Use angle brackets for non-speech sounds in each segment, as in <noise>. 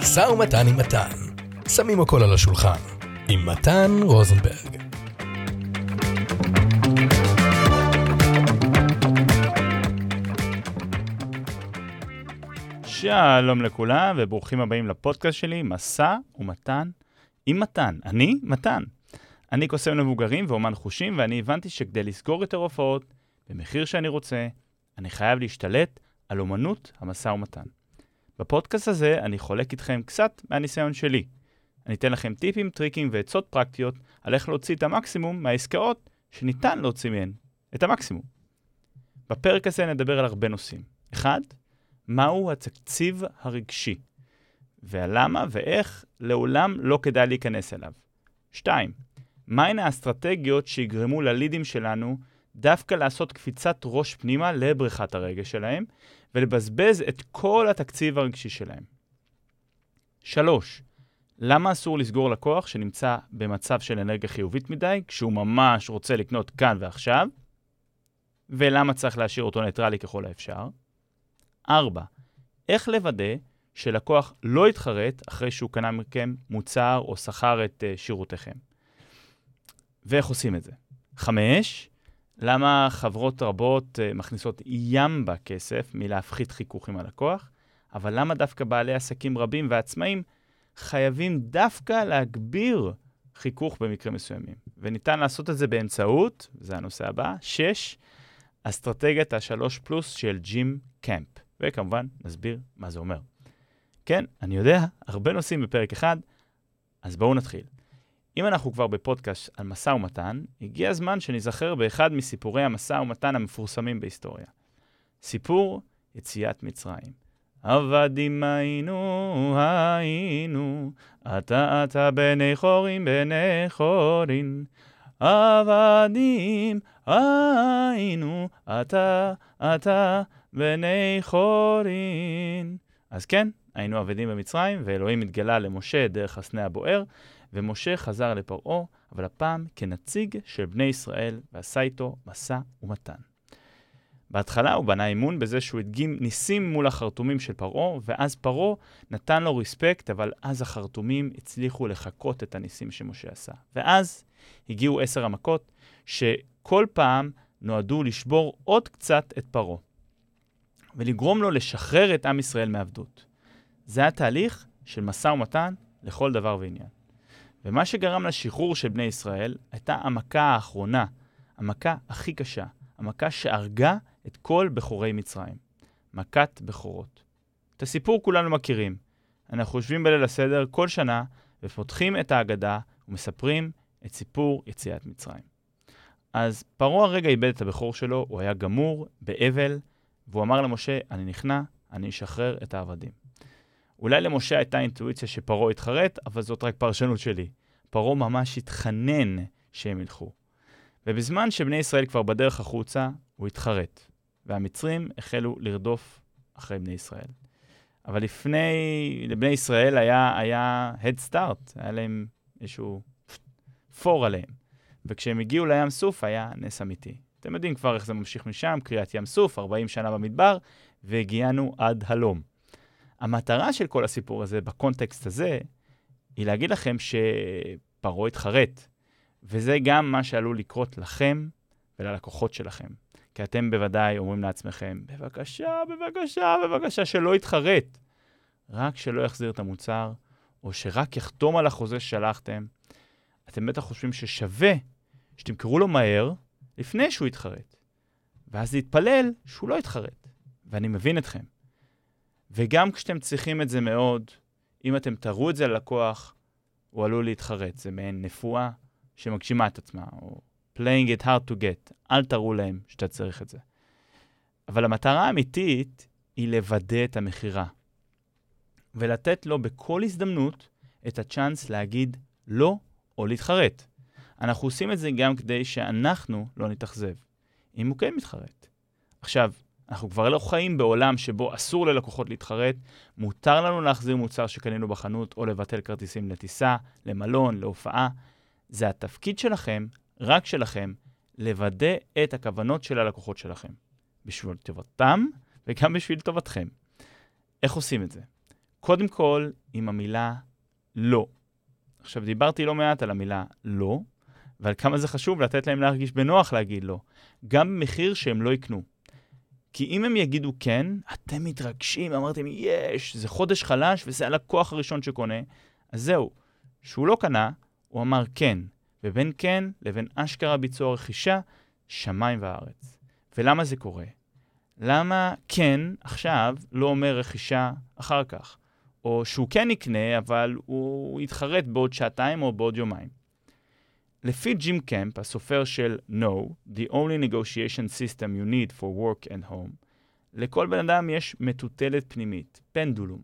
משא ומתן עם מתן. שמים הכל על השולחן. עם מתן רוזנברג. שלום לכולם וברוכים הבאים לפודקאסט שלי, מסע ומתן עם מתן. אני מתן. אני קוסם למבוגרים ואומן חושים, ואני הבנתי שכדי לסגור יותר הופעות, במחיר שאני רוצה, אני חייב להשתלט על אומנות המשא ומתן. בפודקאסט הזה אני חולק איתכם קצת מהניסיון שלי. אני אתן לכם טיפים, טריקים ועצות פרקטיות על איך להוציא את המקסימום מהעסקאות שניתן להוציא מהן את המקסימום. בפרק הזה נדבר על הרבה נושאים. אחד, מהו התקציב הרגשי, והלמה ואיך לעולם לא כדאי להיכנס אליו. 2. מהן האסטרטגיות שיגרמו ללידים שלנו דווקא לעשות קפיצת ראש פנימה לבריכת הרגש שלהם, ולבזבז את כל התקציב הרגשי שלהם. 3. למה אסור לסגור לקוח שנמצא במצב של אנרגיה חיובית מדי, כשהוא ממש רוצה לקנות כאן ועכשיו? ולמה צריך להשאיר אותו ניטרלי ככל האפשר? 4. איך לוודא שלקוח לא יתחרט אחרי שהוא קנה מכם מוצר או שכר את uh, שירותיכם? ואיך עושים את זה? 5. למה חברות רבות uh, מכניסות ים בכסף מלהפחית חיכוך עם הלקוח, אבל למה דווקא בעלי עסקים רבים ועצמאים חייבים דווקא להגביר חיכוך במקרים מסוימים? וניתן לעשות את זה באמצעות, זה הנושא הבא, 6. אסטרטגיית השלוש פלוס של ג'ים קמפ. וכמובן, נסביר מה זה אומר. כן, אני יודע, הרבה נושאים בפרק אחד, אז בואו נתחיל. אם אנחנו כבר בפודקאסט על משא ומתן, הגיע הזמן שניזכר באחד מסיפורי המשא ומתן המפורסמים בהיסטוריה. סיפור יציאת מצרים. עבדים היינו, היינו, אתה אתה בני חורים, בני חורין. עבדים היינו, אתה אתה בני חורין. אז כן, היינו עבדים במצרים, ואלוהים התגלה למשה דרך הסנה הבוער, ומשה חזר לפרעה, אבל הפעם כנציג של בני ישראל, ועשה איתו משא ומתן. בהתחלה הוא בנה אמון בזה שהוא הדגים ניסים מול החרטומים של פרעה, ואז פרעה נתן לו רספקט, אבל אז החרטומים הצליחו לחקות את הניסים שמשה עשה. ואז הגיעו עשר המכות, שכל פעם נועדו לשבור עוד קצת את פרעה, ולגרום לו לשחרר את עם ישראל מעבדות. זה התהליך של משא ומתן לכל דבר ועניין. ומה שגרם לשחרור של בני ישראל הייתה המכה האחרונה, המכה הכי קשה, המכה שהרגה את כל בכורי מצרים. מכת בכורות. את הסיפור כולנו מכירים. אנחנו יושבים בליל הסדר כל שנה ופותחים את ההגדה ומספרים את סיפור יציאת מצרים. אז פרעה הרגע איבד את הבכור שלו, הוא היה גמור, באבל, והוא אמר למשה, אני נכנע, אני אשחרר את העבדים. אולי למשה הייתה אינטואיציה שפרעה יתחרט, אבל זאת רק פרשנות שלי. פרעה ממש התחנן שהם ילכו. ובזמן שבני ישראל כבר בדרך החוצה, הוא התחרט, והמצרים החלו לרדוף אחרי בני ישראל. אבל לפני, לבני ישראל היה, היה head start, היה להם איזשהו פור עליהם. וכשהם הגיעו לים סוף היה נס אמיתי. אתם יודעים כבר איך זה ממשיך משם, קריאת ים סוף, 40 שנה במדבר, והגיענו עד הלום. המטרה של כל הסיפור הזה, בקונטקסט הזה, היא להגיד לכם שפרעה התחרט, וזה גם מה שעלול לקרות לכם וללקוחות שלכם. כי אתם בוודאי אומרים לעצמכם, בבקשה, בבקשה, בבקשה, שלא יתחרט. רק שלא יחזיר את המוצר, או שרק יחתום על החוזה ששלחתם. אתם בטח חושבים ששווה שתמכרו לו מהר לפני שהוא יתחרט. ואז להתפלל שהוא לא יתחרט. ואני מבין אתכם. וגם כשאתם צריכים את זה מאוד, אם אתם תראו את זה ללקוח, הוא עלול להתחרט. זה מעין נפואה שמגשימה את עצמה, או playing it hard to get. אל תראו להם שאתה צריך את זה. אבל המטרה האמיתית היא לוודא את המכירה, ולתת לו בכל הזדמנות את הצ'אנס להגיד לא או להתחרט. אנחנו עושים את זה גם כדי שאנחנו לא נתאכזב, אם הוא כן מתחרט. עכשיו, אנחנו כבר לא חיים בעולם שבו אסור ללקוחות להתחרט, מותר לנו להחזיר מוצר שקנינו בחנות או לבטל כרטיסים לטיסה, למלון, להופעה. זה התפקיד שלכם, רק שלכם, לוודא את הכוונות של הלקוחות שלכם. בשביל טובתם וגם בשביל טובתכם. איך עושים את זה? קודם כל, עם המילה לא. עכשיו, דיברתי לא מעט על המילה לא, ועל כמה זה חשוב לתת להם להרגיש בנוח להגיד לא, גם במחיר שהם לא יקנו. כי אם הם יגידו כן, אתם מתרגשים, אמרתם, יש, זה חודש חלש וזה הלקוח הראשון שקונה, אז זהו, שהוא לא קנה, הוא אמר כן, ובין כן לבין אשכרה ביצוע רכישה, שמיים וארץ. ולמה זה קורה? למה כן עכשיו לא אומר רכישה אחר כך? או שהוא כן יקנה, אבל הוא יתחרט בעוד שעתיים או בעוד יומיים. לפי ג'ים קמפ, הסופר של No, The Only Negotiation System You Need for Work and Home, לכל בן אדם יש מטוטלת פנימית, פנדולום.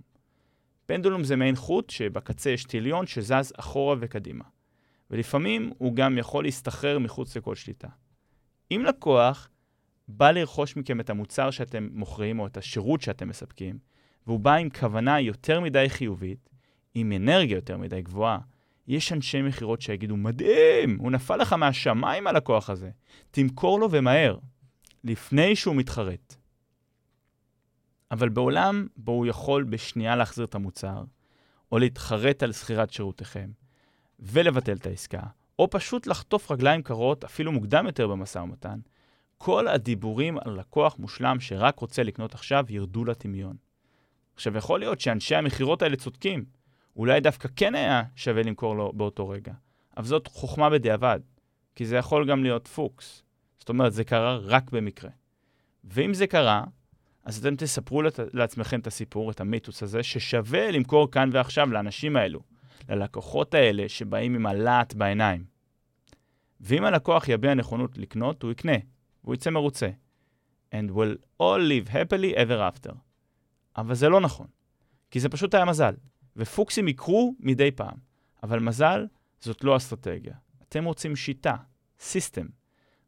פנדולום זה מעין חוט שבקצה יש טיליון שזז אחורה וקדימה. ולפעמים הוא גם יכול להסתחרר מחוץ לכל שליטה. אם לקוח בא לרכוש מכם את המוצר שאתם מוכרים או את השירות שאתם מספקים, והוא בא עם כוונה יותר מדי חיובית, עם אנרגיה יותר מדי גבוהה, יש אנשי מכירות שיגידו, מדהים, הוא נפל לך מהשמיים הלקוח הזה, תמכור לו ומהר, לפני שהוא מתחרט. אבל בעולם בו הוא יכול בשנייה להחזיר את המוצר, או להתחרט על שכירת שירותיכם, ולבטל את העסקה, או פשוט לחטוף רגליים קרות אפילו מוקדם יותר במשא ומתן, כל הדיבורים על לקוח מושלם שרק רוצה לקנות עכשיו ירדו לטמיון. עכשיו, יכול להיות שאנשי המכירות האלה צודקים. אולי דווקא כן היה שווה למכור לו באותו רגע. אבל זאת חוכמה בדיעבד, כי זה יכול גם להיות פוקס. זאת אומרת, זה קרה רק במקרה. ואם זה קרה, אז אתם תספרו לת... לעצמכם את הסיפור, את המיתוס הזה, ששווה למכור כאן ועכשיו לאנשים האלו, ללקוחות האלה שבאים עם הלהט בעיניים. ואם הלקוח יביע נכונות לקנות, הוא יקנה, והוא יצא מרוצה. And will all live happily ever after. אבל זה לא נכון, כי זה פשוט היה מזל. ופוקסים יקרו מדי פעם, אבל מזל זאת לא אסטרטגיה. אתם רוצים שיטה, system,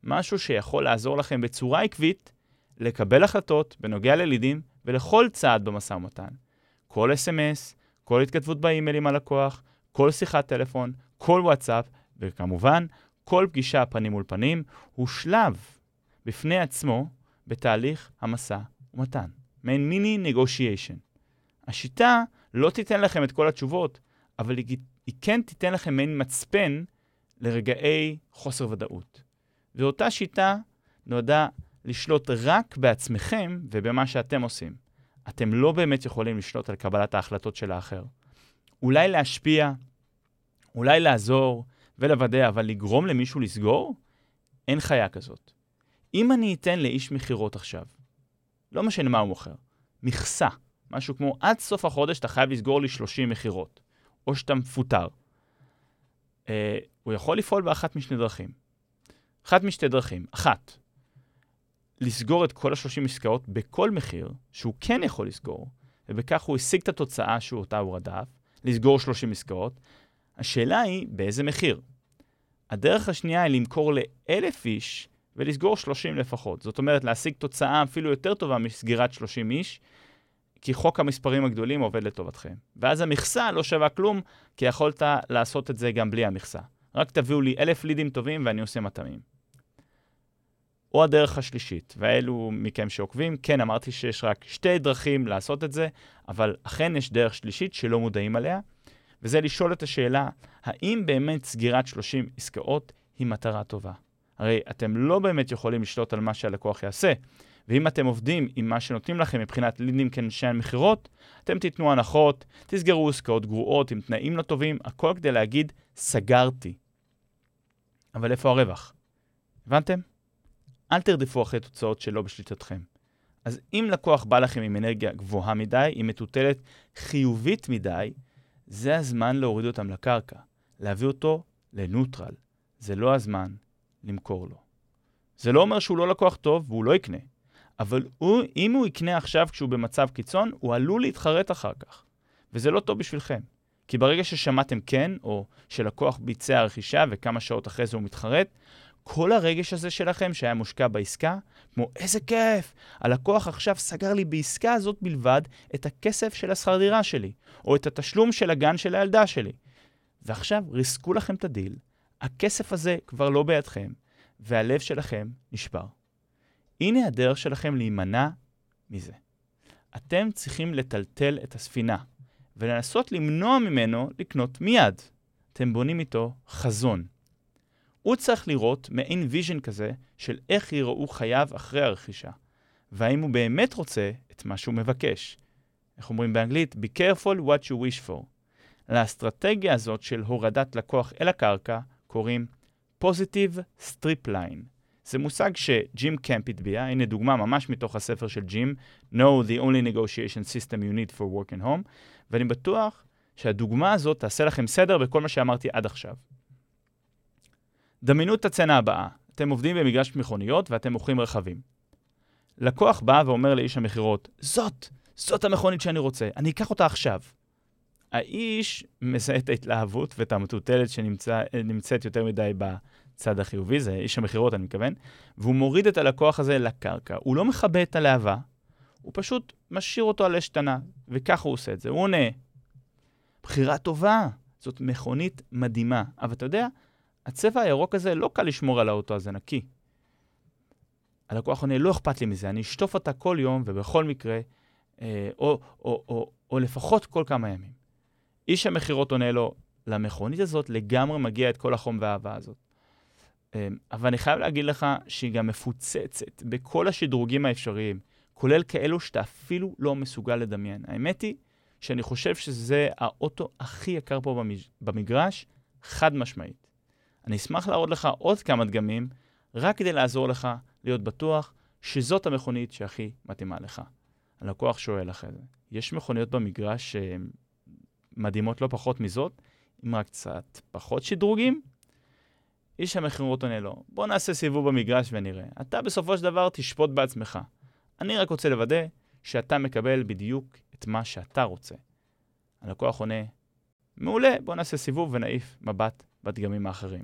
משהו שיכול לעזור לכם בצורה עקבית לקבל החלטות בנוגע ללידים ולכל צעד במשא ומתן. כל אס.אם.אס, כל התכתבות באימייל עם הלקוח, כל שיחת טלפון, כל וואטסאפ, וכמובן, כל פגישה פנים מול פנים, הוא שלב בפני עצמו בתהליך המשא ומתן. מעין מיני negotiation. השיטה לא תיתן לכם את כל התשובות, אבל היא, היא כן תיתן לכם מעין מצפן לרגעי חוסר ודאות. ואותה שיטה נועדה לשלוט רק בעצמכם ובמה שאתם עושים. אתם לא באמת יכולים לשלוט על קבלת ההחלטות של האחר. אולי להשפיע, אולי לעזור ולוודא, אבל לגרום למישהו לסגור? אין חיה כזאת. אם אני אתן לאיש מכירות עכשיו, לא משנה מה הוא מוכר, מכסה, משהו כמו עד סוף החודש אתה חייב לסגור לי 30 מכירות, או שאתה מפוטר. אה, הוא יכול לפעול באחת משני דרכים. אחת משתי דרכים. אחת, לסגור את כל ה-30 עסקאות בכל מחיר שהוא כן יכול לסגור, ובכך הוא השיג את התוצאה שהוא אותה הוא רדף, לסגור 30 עסקאות. השאלה היא באיזה מחיר. הדרך השנייה היא למכור לאלף איש ולסגור 30 לפחות. זאת אומרת, להשיג תוצאה אפילו יותר טובה מסגירת 30 איש, כי חוק המספרים הגדולים עובד לטובתכם. ואז המכסה לא שווה כלום, כי יכולת לעשות את זה גם בלי המכסה. רק תביאו לי אלף לידים טובים ואני עושה מטעמים. או הדרך השלישית, ואלו מכם שעוקבים, כן, אמרתי שיש רק שתי דרכים לעשות את זה, אבל אכן יש דרך שלישית שלא מודעים עליה, וזה לשאול את השאלה, האם באמת סגירת 30 עסקאות היא מטרה טובה? הרי אתם לא באמת יכולים לשלוט על מה שהלקוח יעשה, ואם אתם עובדים עם מה שנותנים לכם מבחינת לידים כאנשי המכירות, אתם תיתנו הנחות, תסגרו עסקאות גרועות עם תנאים לא טובים, הכל כדי להגיד, סגרתי. אבל איפה הרווח? הבנתם? אל תרדפו אחרי תוצאות שלא בשליטתכם. אז אם לקוח בא לכם עם אנרגיה גבוהה מדי, עם מטוטלת חיובית מדי, זה הזמן להוריד אותם לקרקע, להביא אותו לנוטרל. זה לא הזמן למכור לו. זה לא אומר שהוא לא לקוח טוב והוא לא יקנה, אבל הוא, אם הוא יקנה עכשיו כשהוא במצב קיצון, הוא עלול להתחרט אחר כך. וזה לא טוב בשבילכם. כי ברגע ששמעתם כן, או שלקוח ביצע רכישה וכמה שעות אחרי זה הוא מתחרט, כל הרגש הזה שלכם שהיה מושקע בעסקה, כמו איזה כיף, הלקוח עכשיו סגר לי בעסקה הזאת בלבד את הכסף של השכר דירה שלי, או את התשלום של הגן של הילדה שלי. ועכשיו ריסקו לכם את הדיל, הכסף הזה כבר לא בידכם, והלב שלכם נשבר. הנה הדרך שלכם להימנע מזה. אתם צריכים לטלטל את הספינה, ולנסות למנוע ממנו לקנות מיד. אתם בונים איתו חזון. הוא צריך לראות מעין vision כזה של איך ייראו חייו אחרי הרכישה, והאם הוא באמת רוצה את מה שהוא מבקש. איך אומרים באנגלית? Be careful what you wish for. לאסטרטגיה הזאת של הורדת לקוח אל הקרקע קוראים Positive Strip Line. זה מושג שג'ים קמפ הטביע, הנה דוגמה ממש מתוך הספר של ג'ים, No, the only negotiation system you need for work and home, ואני בטוח שהדוגמה הזאת תעשה לכם סדר בכל מה שאמרתי עד עכשיו. דמיינו את הצצנה הבאה, אתם עובדים במגרש מכוניות ואתם מוכרים רכבים. לקוח בא ואומר לאיש המכירות, זאת, זאת המכונית שאני רוצה, אני אקח אותה עכשיו. האיש מזהה את ההתלהבות ואת המטוטלת שנמצאת יותר מדי בצד החיובי, זה איש המכירות, אני מתכוון, והוא מוריד את הלקוח הזה לקרקע. הוא לא מכבה את הלהבה, הוא פשוט משאיר אותו על אש קטנה, וככה הוא עושה את זה. הוא עונה, בחירה טובה, זאת מכונית מדהימה. אבל אתה יודע, הצבע הירוק הזה לא קל לשמור על האוטו הזה נקי. הלקוח עונה, לא אכפת לי מזה, אני אשטוף אותה כל יום ובכל מקרה, אה, או, או, או, או לפחות כל כמה ימים. איש המכירות עונה לו, למכונית הזאת לגמרי מגיע את כל החום והאהבה הזאת. אה, אבל אני חייב להגיד לך שהיא גם מפוצצת בכל השדרוגים האפשריים, כולל כאלו שאתה אפילו לא מסוגל לדמיין. האמת היא שאני חושב שזה האוטו הכי יקר פה במגרש, חד משמעית. אני אשמח להראות לך עוד כמה דגמים, רק כדי לעזור לך להיות בטוח שזאת המכונית שהכי מתאימה לך. הלקוח שואל אחרי זה, יש מכוניות במגרש שהן מדהימות לא פחות מזאת, עם רק קצת פחות שדרוגים? איש המכירות עונה לו, בוא נעשה סיבוב במגרש ונראה. אתה בסופו של דבר תשפוט בעצמך. אני רק רוצה לוודא שאתה מקבל בדיוק את מה שאתה רוצה. הלקוח עונה, מעולה, בוא נעשה סיבוב ונעיף מבט בדגמים האחרים.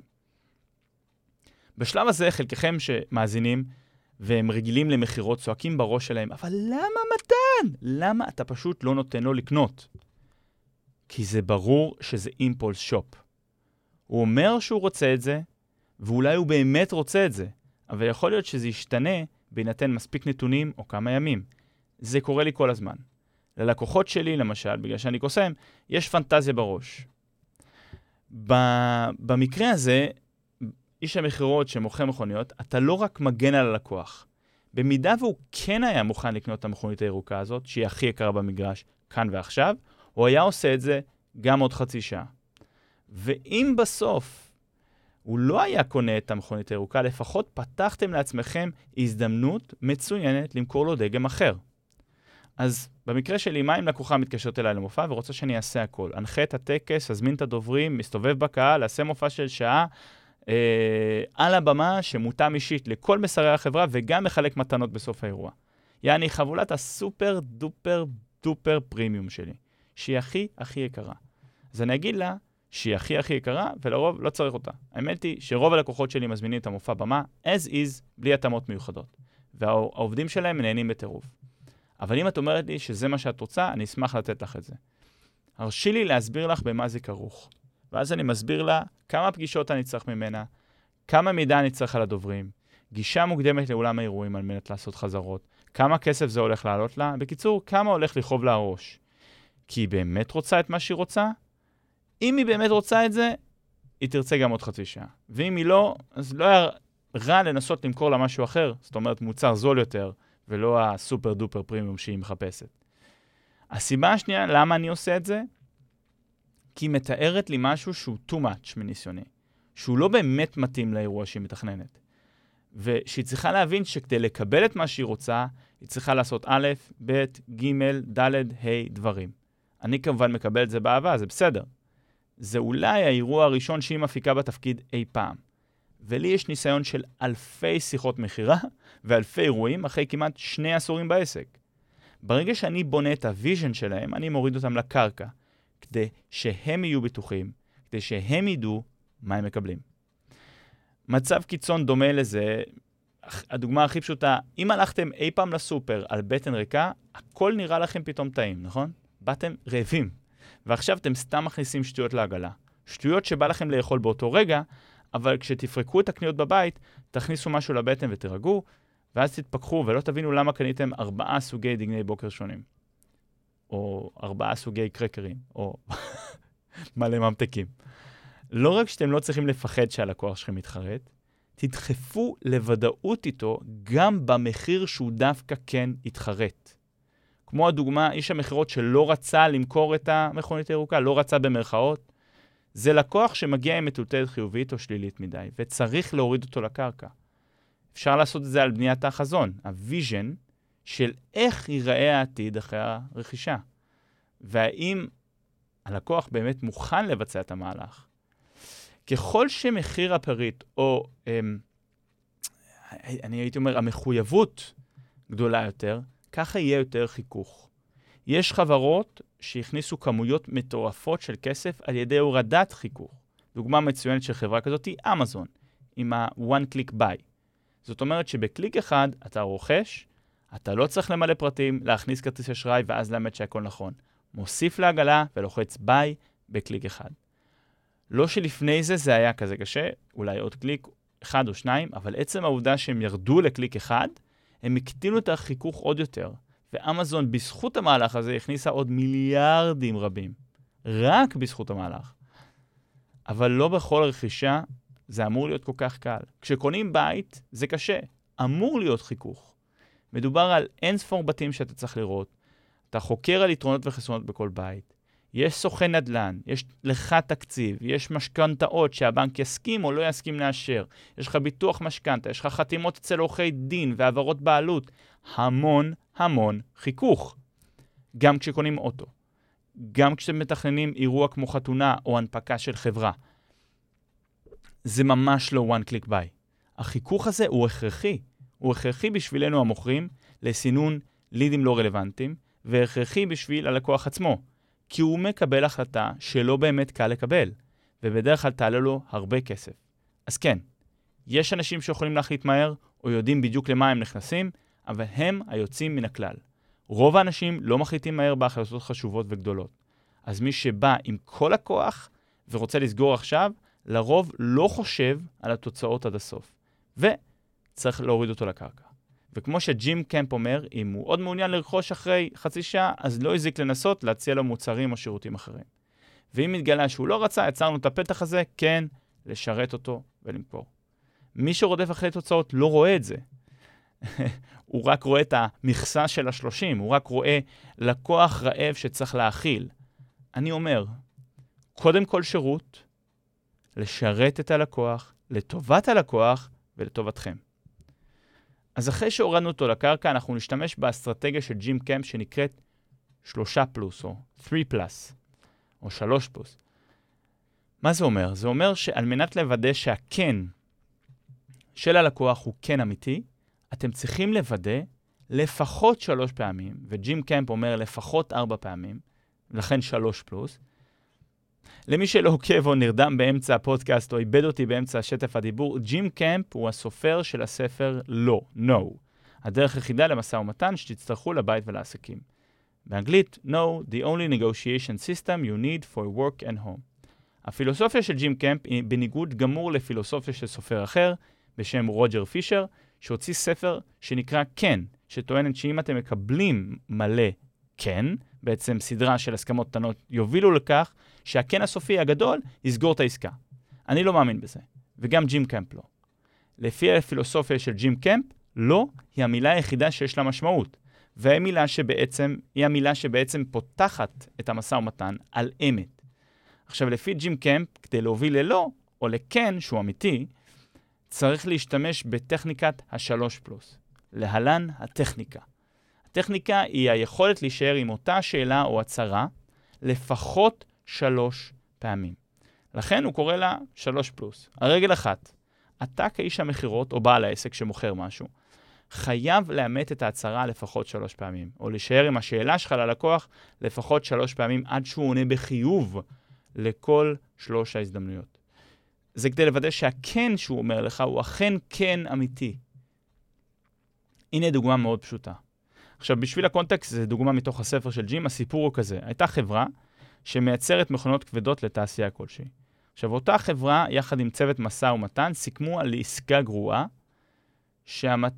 בשלב הזה, חלקכם שמאזינים והם רגילים למכירות צועקים בראש שלהם, אבל למה מתן? למה אתה פשוט לא נותן לו לקנות? כי זה ברור שזה אימפולס שופ. הוא אומר שהוא רוצה את זה, ואולי הוא באמת רוצה את זה, אבל יכול להיות שזה ישתנה בהינתן מספיק נתונים או כמה ימים. זה קורה לי כל הזמן. ללקוחות שלי, למשל, בגלל שאני קוסם, יש פנטזיה בראש. במקרה הזה, איש המכירות שמוכר מכוניות, אתה לא רק מגן על הלקוח. במידה והוא כן היה מוכן לקנות את המכונית הירוקה הזאת, שהיא הכי יקרה במגרש, כאן ועכשיו, הוא היה עושה את זה גם עוד חצי שעה. ואם בסוף הוא לא היה קונה את המכונית הירוקה, לפחות פתחתם לעצמכם הזדמנות מצוינת למכור לו דגם אחר. אז במקרה שלי, מה אם לקוחה מתקשרת אליי למופע ורוצה שאני אעשה הכל? אנחה את הטקס, אזמין את הדוברים, מסתובב בקהל, אעשה מופע של שעה, אה, על הבמה שמותאם אישית לכל מסרי החברה וגם מחלק מתנות בסוף האירוע. יעני חבולת הסופר דופר דופר פרימיום שלי, שהיא הכי הכי יקרה. אז אני אגיד לה שהיא הכי הכי יקרה, ולרוב לא צריך אותה. האמת היא שרוב הלקוחות שלי מזמינים את המופע במה as is, בלי התאמות מיוחדות. והעובדים שלהם נהנים בטירוף. אבל אם את אומרת לי שזה מה שאת רוצה, אני אשמח לתת לך את זה. הרשי לי להסביר לך במה זה כרוך. ואז אני מסביר לה כמה פגישות אני צריך ממנה, כמה מידע אני צריך על הדוברים, גישה מוקדמת לאולם האירועים על מנת לעשות חזרות, כמה כסף זה הולך לעלות לה, בקיצור, כמה הולך לכאוב לה הראש. כי היא באמת רוצה את מה שהיא רוצה? אם היא באמת רוצה את זה, היא תרצה גם עוד חצי שעה. ואם היא לא, אז לא היה רע לנסות למכור לה משהו אחר, זאת אומרת מוצר זול יותר, ולא הסופר דופר פרימיום שהיא מחפשת. הסיבה השנייה למה אני עושה את זה, כי היא מתארת לי משהו שהוא too much מניסיוני, שהוא לא באמת מתאים לאירוע שהיא מתכננת. ושהיא צריכה להבין שכדי לקבל את מה שהיא רוצה, היא צריכה לעשות א', ב', ג', ד', ה', דברים. אני כמובן מקבל את זה באהבה, זה בסדר. זה אולי האירוע הראשון שהיא מפיקה בתפקיד אי פעם. ולי יש ניסיון של אלפי שיחות מכירה <laughs> ואלפי אירועים אחרי כמעט שני עשורים בעסק. ברגע שאני בונה את ה-vision שלהם, אני מוריד אותם לקרקע, כדי שהם יהיו בטוחים, כדי שהם ידעו מה הם מקבלים. מצב קיצון דומה לזה, הדוגמה הכי פשוטה, אם הלכתם אי פעם לסופר על בטן ריקה, הכל נראה לכם פתאום טעים, נכון? באתם רעבים, ועכשיו אתם סתם מכניסים שטויות לעגלה. שטויות שבא לכם לאכול באותו רגע, אבל כשתפרקו את הקניות בבית, תכניסו משהו לבטן ותירגעו, ואז תתפכחו ולא תבינו למה קניתם ארבעה סוגי דגני בוקר שונים. או ארבעה סוגי קרקרים, או <laughs> מלא ממתקים. לא רק שאתם לא צריכים לפחד שהלקוח שלכם יתחרט, תדחפו לוודאות איתו גם במחיר שהוא דווקא כן יתחרט. כמו הדוגמה, איש המכירות שלא רצה למכור את המכונית הירוקה, לא רצה במרכאות, זה לקוח שמגיע עם מטולטלת חיובית או שלילית מדי, וצריך להוריד אותו לקרקע. אפשר לעשות את זה על בניית החזון, ה-vision של איך ייראה העתיד אחרי הרכישה. והאם הלקוח באמת מוכן לבצע את המהלך. ככל שמחיר הפריט, או אמ, אני הייתי אומר, המחויבות גדולה יותר, ככה יהיה יותר חיכוך. יש חברות שהכניסו כמויות מטורפות של כסף על ידי הורדת חיכוך. דוגמה מצוינת של חברה כזאת היא אמזון, עם ה-one click buy. זאת אומרת שבקליק אחד אתה רוכש, אתה לא צריך למלא פרטים, להכניס כרטיס אשראי ואז לאמת שהכל נכון. מוסיף לעגלה ולוחץ buy בקליק אחד. לא שלפני זה זה היה כזה קשה, אולי עוד קליק אחד או שניים, אבל עצם העובדה שהם ירדו לקליק אחד, הם הקטינו את החיכוך עוד יותר. ואמזון, בזכות המהלך הזה, הכניסה עוד מיליארדים רבים. רק בזכות המהלך. אבל לא בכל רכישה זה אמור להיות כל כך קל. כשקונים בית, זה קשה. אמור להיות חיכוך. מדובר על אין ספור בתים שאתה צריך לראות. אתה חוקר על יתרונות וחסרונות בכל בית. יש סוכן נדל"ן, יש לך תקציב, יש משכנתאות שהבנק יסכים או לא יסכים לאשר, יש לך ביטוח משכנתה, יש לך חתימות אצל עורכי דין והעברות בעלות. המון המון חיכוך. גם כשקונים אוטו, גם כשאתם מתכננים אירוע כמו חתונה או הנפקה של חברה. זה ממש לא one click buy. החיכוך הזה הוא הכרחי. הוא הכרחי בשבילנו המוכרים לסינון לידים לא רלוונטיים, והכרחי בשביל הלקוח עצמו. כי הוא מקבל החלטה שלא באמת קל לקבל, ובדרך כלל תעלה לו הרבה כסף. אז כן, יש אנשים שיכולים להחליט מהר, או יודעים בדיוק למה הם נכנסים, אבל הם היוצאים מן הכלל. רוב האנשים לא מחליטים מהר בהחלטות חשובות וגדולות. אז מי שבא עם כל הכוח ורוצה לסגור עכשיו, לרוב לא חושב על התוצאות עד הסוף. וצריך להוריד אותו לקרקע. וכמו שג'ים קמפ אומר, אם הוא עוד מעוניין לרכוש אחרי חצי שעה, אז לא הזיק לנסות להציע לו מוצרים או שירותים אחרים. ואם מתגלה שהוא לא רצה, יצרנו את הפתח הזה, כן, לשרת אותו ולמכור. מי שרודף אחרי תוצאות לא רואה את זה. <laughs> הוא רק רואה את המכסה של השלושים, הוא רק רואה לקוח רעב שצריך להאכיל. אני אומר, קודם כל שירות, לשרת את הלקוח, לטובת הלקוח ולטובתכם. אז אחרי שהורדנו אותו לקרקע, אנחנו נשתמש באסטרטגיה של ג'ים קמפ שנקראת שלושה פלוס, או 3 פלוס, או 3 פלוס. מה זה אומר? זה אומר שעל מנת לוודא שהכן של הלקוח הוא כן אמיתי, אתם צריכים לוודא לפחות שלוש פעמים, וג'ים קמפ אומר לפחות ארבע פעמים, לכן שלוש פלוס. למי שלא עוקב או נרדם באמצע הפודקאסט או איבד אותי באמצע שטף הדיבור, ג'ים קמפ הוא הסופר של הספר לא, no. הדרך היחידה למשא ומתן שתצטרכו לבית ולעסקים. באנגלית, no, the only negotiation system you need for work and home. הפילוסופיה של ג'ים קמפ היא בניגוד גמור לפילוסופיה של סופר אחר בשם רוג'ר פישר, שהוציא ספר שנקרא כן, שטוענת שאם אתם מקבלים מלא כן, בעצם סדרה של הסכמות קטנות, יובילו לכך שהכן הסופי הגדול יסגור את העסקה. אני לא מאמין בזה, וגם ג'ים קמפ לא. לפי הפילוסופיה של ג'ים קמפ, לא היא המילה היחידה שיש לה משמעות, והיא שבעצם, היא המילה שבעצם פותחת את המשא ומתן על אמת. עכשיו, לפי ג'ים קמפ, כדי להוביל ללא, או לכן, שהוא אמיתי, צריך להשתמש בטכניקת השלוש פלוס. להלן הטכניקה. הטכניקה היא היכולת להישאר עם אותה שאלה או הצהרה לפחות שלוש פעמים. לכן הוא קורא לה שלוש פלוס. הרגל אחת, אתה כאיש המכירות או בעל העסק שמוכר משהו, חייב לאמת את ההצהרה לפחות שלוש פעמים, או להישאר עם השאלה שלך ללקוח לפחות שלוש פעמים עד שהוא עונה בחיוב לכל שלוש ההזדמנויות. זה כדי לוודא שהכן שהוא אומר לך הוא אכן כן אמיתי. הנה דוגמה מאוד פשוטה. עכשיו, בשביל הקונטקסט, זו דוגמה מתוך הספר של ג'ים, הסיפור הוא כזה. הייתה חברה שמייצרת מכונות כבדות לתעשייה כלשהי. עכשיו, אותה חברה, יחד עם צוות משא ומתן, סיכמו על עסקה גרועה, שהמת...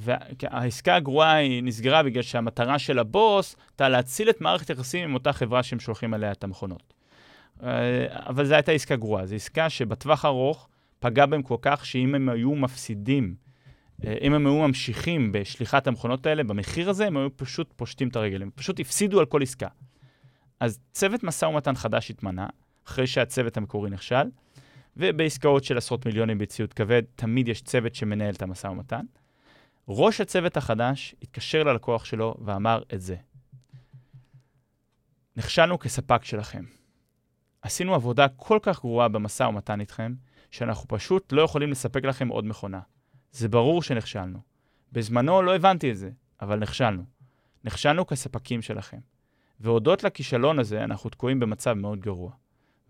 והעסקה הגרועה היא נסגרה בגלל שהמטרה של הבוס הייתה להציל את מערכת היחסים עם אותה חברה שהם שולחים עליה את המכונות. אה, אבל זו הייתה עסקה גרועה. זו עסקה שבטווח ארוך פגע בהם כל כך שאם הם היו מפסידים, אם הם היו ממשיכים בשליחת המכונות האלה, במחיר הזה, הם היו פשוט פושטים את הרגל. הם פשוט הפסידו על כל עסקה. אז צוות משא ומתן חדש התמנה, אחרי שהצוות המקורי נכשל, ובעסקאות של עשרות מיליונים בציוד כבד, תמיד יש צוות שמנהל את המשא ומתן. ראש הצוות החדש התקשר ללקוח שלו ואמר את זה. נכשלנו כספק שלכם. עשינו עבודה כל כך גרועה במשא ומתן איתכם, שאנחנו פשוט לא יכולים לספק לכם עוד מכונה. זה ברור שנכשלנו. בזמנו לא הבנתי את זה, אבל נכשלנו. נכשלנו כספקים שלכם. והודות לכישלון הזה, אנחנו תקועים במצב מאוד גרוע.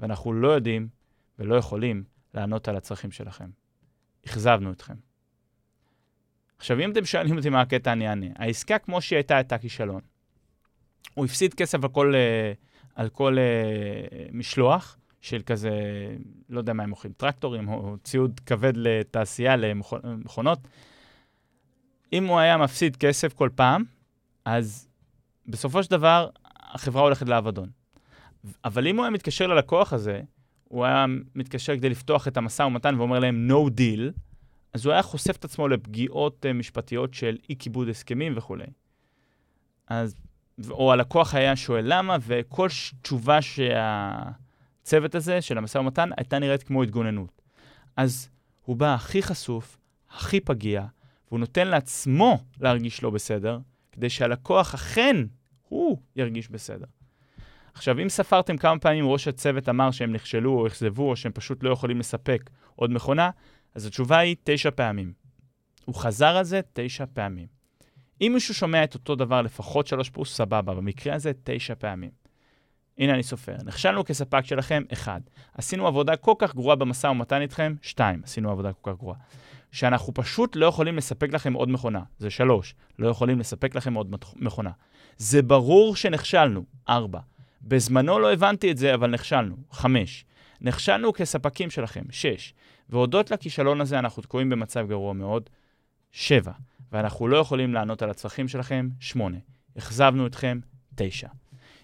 ואנחנו לא יודעים ולא יכולים לענות על הצרכים שלכם. אכזבנו אתכם. עכשיו, אם אתם שואלים אותי מה הקטע, אני אענה. העסקה כמו שהיא הייתה, הייתה כישלון. הוא הפסיד כסף על כל, אה, על כל uh, משלוח של כזה, לא יודע מה הם מוכרים, טרקטורים או ציוד כבד לתעשייה, למכונות. אם הוא היה מפסיד כסף כל פעם, אז בסופו של דבר החברה הולכת לאבדון. אבל אם הוא היה מתקשר ללקוח הזה, הוא היה מתקשר כדי לפתוח את המשא ומתן ואומר להם no deal, אז הוא היה חושף את עצמו לפגיעות uh, משפטיות של אי כיבוד הסכמים וכולי. אז, או הלקוח היה שואל למה, וכל תשובה שהצוות הזה של המשא ומתן הייתה נראית כמו התגוננות. אז הוא בא הכי חשוף, הכי פגיע, והוא נותן לעצמו להרגיש לא בסדר, כדי שהלקוח אכן, הוא ירגיש בסדר. עכשיו, אם ספרתם כמה פעמים ראש הצוות אמר שהם נכשלו או אכזבו או שהם פשוט לא יכולים לספק עוד מכונה, אז התשובה היא תשע פעמים. הוא חזר על זה תשע פעמים. אם מישהו שומע את אותו דבר לפחות שלוש פלוס, סבבה, במקרה הזה תשע פעמים. הנה אני סופר. נכשלנו כספק שלכם, אחד. עשינו עבודה כל כך גרועה במשא ומתן איתכם, שתיים. עשינו עבודה כל כך גרועה. שאנחנו פשוט לא יכולים לספק לכם עוד מכונה, זה שלוש. לא יכולים לספק לכם עוד מכונה. זה ברור שנכשלנו, ארבע. בזמנו לא הבנתי את זה, אבל נכשלנו, חמש. נכשלנו כספקים שלכם, שש. והודות לכישלון הזה אנחנו תקועים במצב גרוע מאוד, שבע. ואנחנו לא יכולים לענות על הצרכים שלכם, שמונה. אכזבנו אתכם, תשע.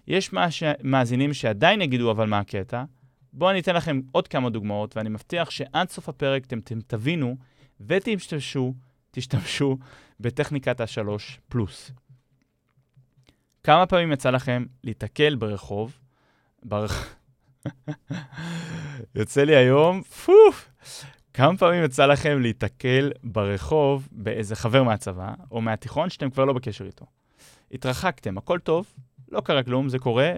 יש מש... מאזינים שעדיין יגידו, אבל מה הקטע? בואו אני אתן לכם עוד כמה דוגמאות, ואני מבטיח שעד סוף הפרק אתם, אתם תבינו ותשתמשו, תשתמשו בטכניקת השלוש פלוס. כמה פעמים יצא לכם להתקל ברחוב, ברח... <laughs> יוצא לי היום, פוף, כמה פעמים יצא לכם להתקל ברחוב באיזה חבר מהצבא, או מהתיכון שאתם כבר לא בקשר איתו? התרחקתם, הכל טוב, לא קרה כלום, זה קורה,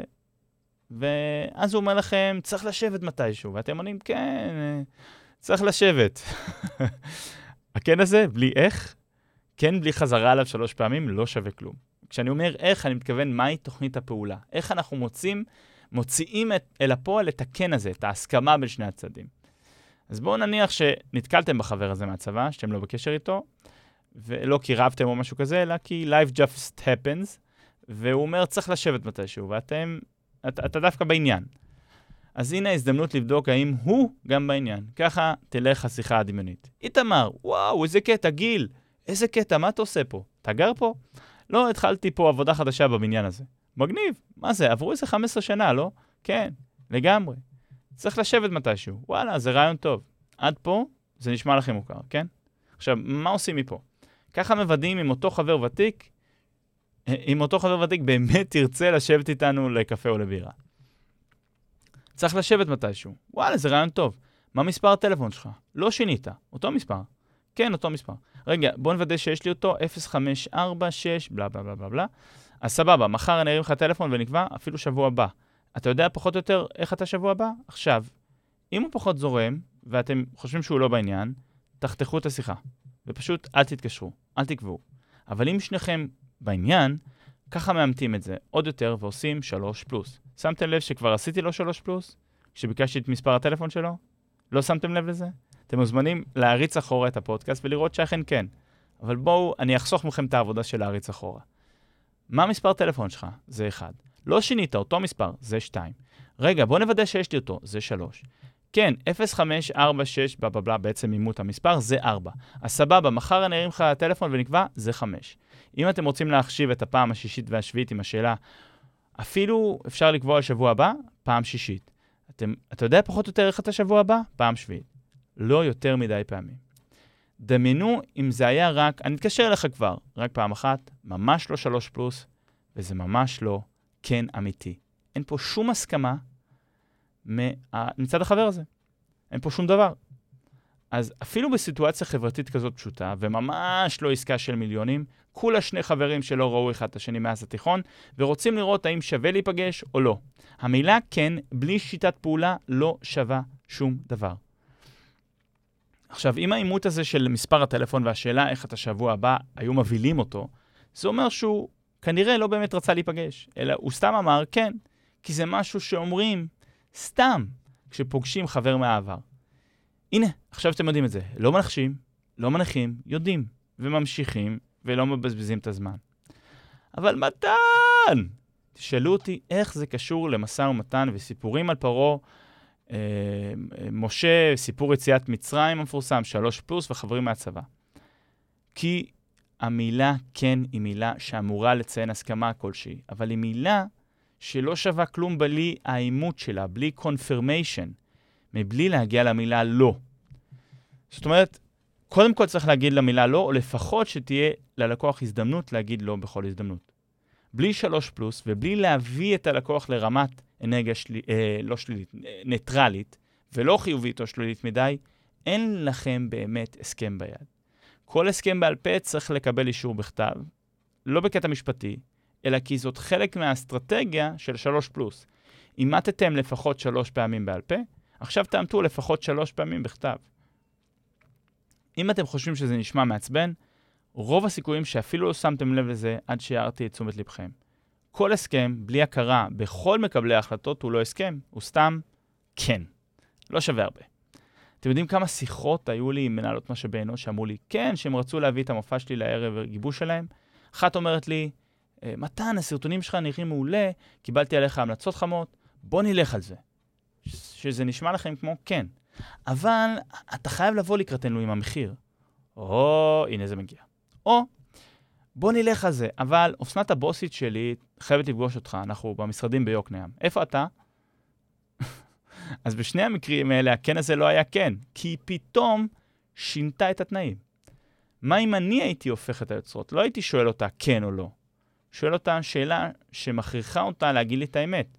ואז הוא אומר לכם, צריך לשבת מתישהו, ואתם עונים, כן, צריך לשבת. <laughs> הכן הזה, בלי איך, כן בלי חזרה עליו שלוש פעמים, לא שווה כלום. כשאני אומר איך, אני מתכוון מהי תוכנית הפעולה. איך אנחנו מוצאים, מוציאים את, אל הפועל את הכן הזה, את ההסכמה בין שני הצדדים. אז בואו נניח שנתקלתם בחבר הזה מהצבא, שאתם לא בקשר איתו, ולא כי רבתם או משהו כזה, אלא כי life just happens, והוא אומר, צריך לשבת מתישהו, ואתם, אתה, אתה דווקא בעניין. אז הנה ההזדמנות לבדוק האם הוא גם בעניין. ככה תלך השיחה הדמיונית. איתמר, וואו, איזה קטע, גיל, איזה קטע, מה אתה עושה פה? אתה גר פה? לא, התחלתי פה עבודה חדשה בבניין הזה. מגניב, מה זה, עברו איזה 15 שנה, לא? כן, לגמרי. צריך לשבת מתישהו. וואלה, זה רעיון טוב. עד פה זה נשמע לכם מוכר, כן? עכשיו, מה עושים מפה? ככה מוודאים אם אותו חבר ותיק, אם אותו חבר ותיק באמת ירצה לשבת איתנו לקפה או לבירה. צריך לשבת מתישהו. וואלה, זה רעיון טוב. מה מספר הטלפון שלך? לא שינית, אותו מספר. כן, אותו מספר. רגע, בוא נוודא שיש לי אותו, 0546, בלה בלה בלה בלה בלה. אז סבבה, מחר אני ארים לך טלפון ונקבע אפילו שבוע הבא. אתה יודע פחות או יותר איך אתה שבוע הבא? עכשיו, אם הוא פחות זורם, ואתם חושבים שהוא לא בעניין, תחתכו את השיחה. ופשוט אל תתקשרו, אל תקבעו. אבל אם שניכם בעניין, ככה מאמתים את זה עוד יותר ועושים 3 פלוס. שמתם לב שכבר עשיתי לו 3 פלוס? כשביקשתי את מספר הטלפון שלו? לא שמתם לב לזה? אתם מוזמנים להריץ אחורה את הפודקאסט ולראות שאכן כן. אבל בואו, אני אחסוך מכם את העבודה של להריץ אחורה. מה מספר טלפון שלך? זה 1. לא שינית אותו מספר, זה 2. רגע, בוא נוודא שיש לי אותו, זה 3. כן, 0546, בלה בלה בלה, בעצם אימות המספר, זה 4. אז סבבה, מחר אני ארים לך לטלפון ונקבע, זה 5. אם אתם רוצים להחשיב את הפעם השישית והשביעית עם השאלה, אפילו אפשר לקבוע לשבוע הבא, פעם שישית. אתם, אתה יודע פחות או יותר איך אתה שבוע הבא? פעם שביעית. לא יותר מדי פעמים. דמיינו אם זה היה רק, אני אתקשר אליך כבר, רק פעם אחת, ממש לא שלוש פלוס, וזה ממש לא כן אמיתי. אין פה שום הסכמה מצד החבר הזה. אין פה שום דבר. אז אפילו בסיטואציה חברתית כזאת פשוטה, וממש לא עסקה של מיליונים, כולה שני חברים שלא ראו אחד את השני מאז התיכון, ורוצים לראות האם שווה להיפגש או לא. המילה כן, בלי שיטת פעולה, לא שווה שום דבר. עכשיו, אם העימות הזה של מספר הטלפון והשאלה איך אתה שבוע הבא היו מבהילים אותו, זה אומר שהוא כנראה לא באמת רצה להיפגש, אלא הוא סתם אמר כן, כי זה משהו שאומרים סתם כשפוגשים חבר מהעבר. הנה, עכשיו אתם יודעים את זה. לא מנחשים, לא מנחים, יודעים, וממשיכים, ולא מבזבזים את הזמן. אבל מתן! תשאלו אותי איך זה קשור למשא ומתן וסיפורים על פרעה, אה, משה, סיפור יציאת מצרים המפורסם, שלוש פלוס וחברים מהצבא. כי המילה כן היא מילה שאמורה לציין הסכמה כלשהי, אבל היא מילה שלא שווה כלום בלי האימות שלה, בלי confirmation, מבלי להגיע למילה לא. זאת אומרת, קודם כל צריך להגיד למילה לא, או לפחות שתהיה ללקוח הזדמנות להגיד לא בכל הזדמנות. בלי שלוש פלוס ובלי להביא את הלקוח לרמת אנרגיה שלי, אה, לא שלילית, ניטרלית, ולא חיובית או שלילית מדי, אין לכם באמת הסכם ביד. כל הסכם בעל פה צריך לקבל אישור בכתב, לא בקטע משפטי, אלא כי זאת חלק מהאסטרטגיה של שלוש פלוס. אימטתם לפחות שלוש פעמים בעל פה, עכשיו תאמתו לפחות שלוש פעמים בכתב. אם אתם חושבים שזה נשמע מעצבן, רוב הסיכויים שאפילו לא שמתם לב לזה עד שהערתי את תשומת לבכם. כל הסכם, בלי הכרה בכל מקבלי ההחלטות, הוא לא הסכם, הוא סתם כן. לא שווה הרבה. אתם יודעים כמה שיחות היו לי עם מנהלות משאבי אנוש שאמרו לי, כן, שהם רצו להביא את המופע שלי לערב גיבוש שלהם? אחת אומרת לי, מתן, הסרטונים שלך נראים מעולה, קיבלתי עליך המלצות חמות, בוא נלך על זה. שזה נשמע לכם כמו כן. אבל אתה חייב לבוא לקראתנו עם המחיר. או, הנה זה מגיע. או, בוא נלך על זה, אבל אופנת הבוסית שלי חייבת לפגוש אותך, אנחנו במשרדים ביוקנעם. איפה אתה? <laughs> אז בשני המקרים האלה, הכן הזה לא היה כן, כי פתאום שינתה את התנאים. מה אם אני הייתי הופך את היוצרות? לא הייתי שואל אותה כן או לא. שואל אותה שאלה שמכריחה אותה להגיד לי את האמת.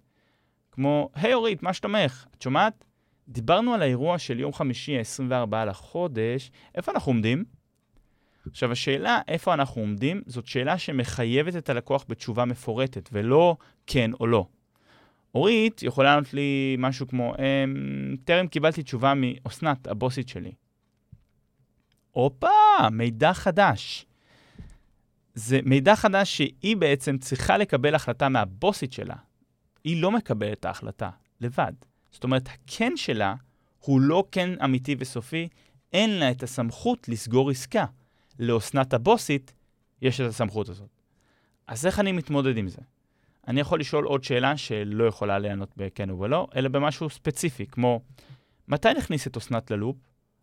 כמו, היי hey, אורית, מה שלומך? את שומעת? דיברנו על האירוע של יום חמישי, ה-24 לחודש, איפה אנחנו עומדים? עכשיו, השאלה איפה אנחנו עומדים, זאת שאלה שמחייבת את הלקוח בתשובה מפורטת, ולא כן או לא. אורית יכולה לענות לי משהו כמו, אמ, טרם קיבלתי תשובה מאסנת, הבוסית שלי. הופה, מידע חדש. זה מידע חדש שהיא בעצם צריכה לקבל החלטה מהבוסית שלה. היא לא מקבלת את ההחלטה לבד. זאת אומרת, הכן שלה הוא לא כן אמיתי וסופי, אין לה את הסמכות לסגור עסקה. לאסנת הבוסית יש את הסמכות הזאת. אז איך אני מתמודד עם זה? אני יכול לשאול עוד שאלה שלא יכולה לענות בכן ובלא, אלא במשהו ספציפי, כמו מתי נכניס את אסנת ללופ?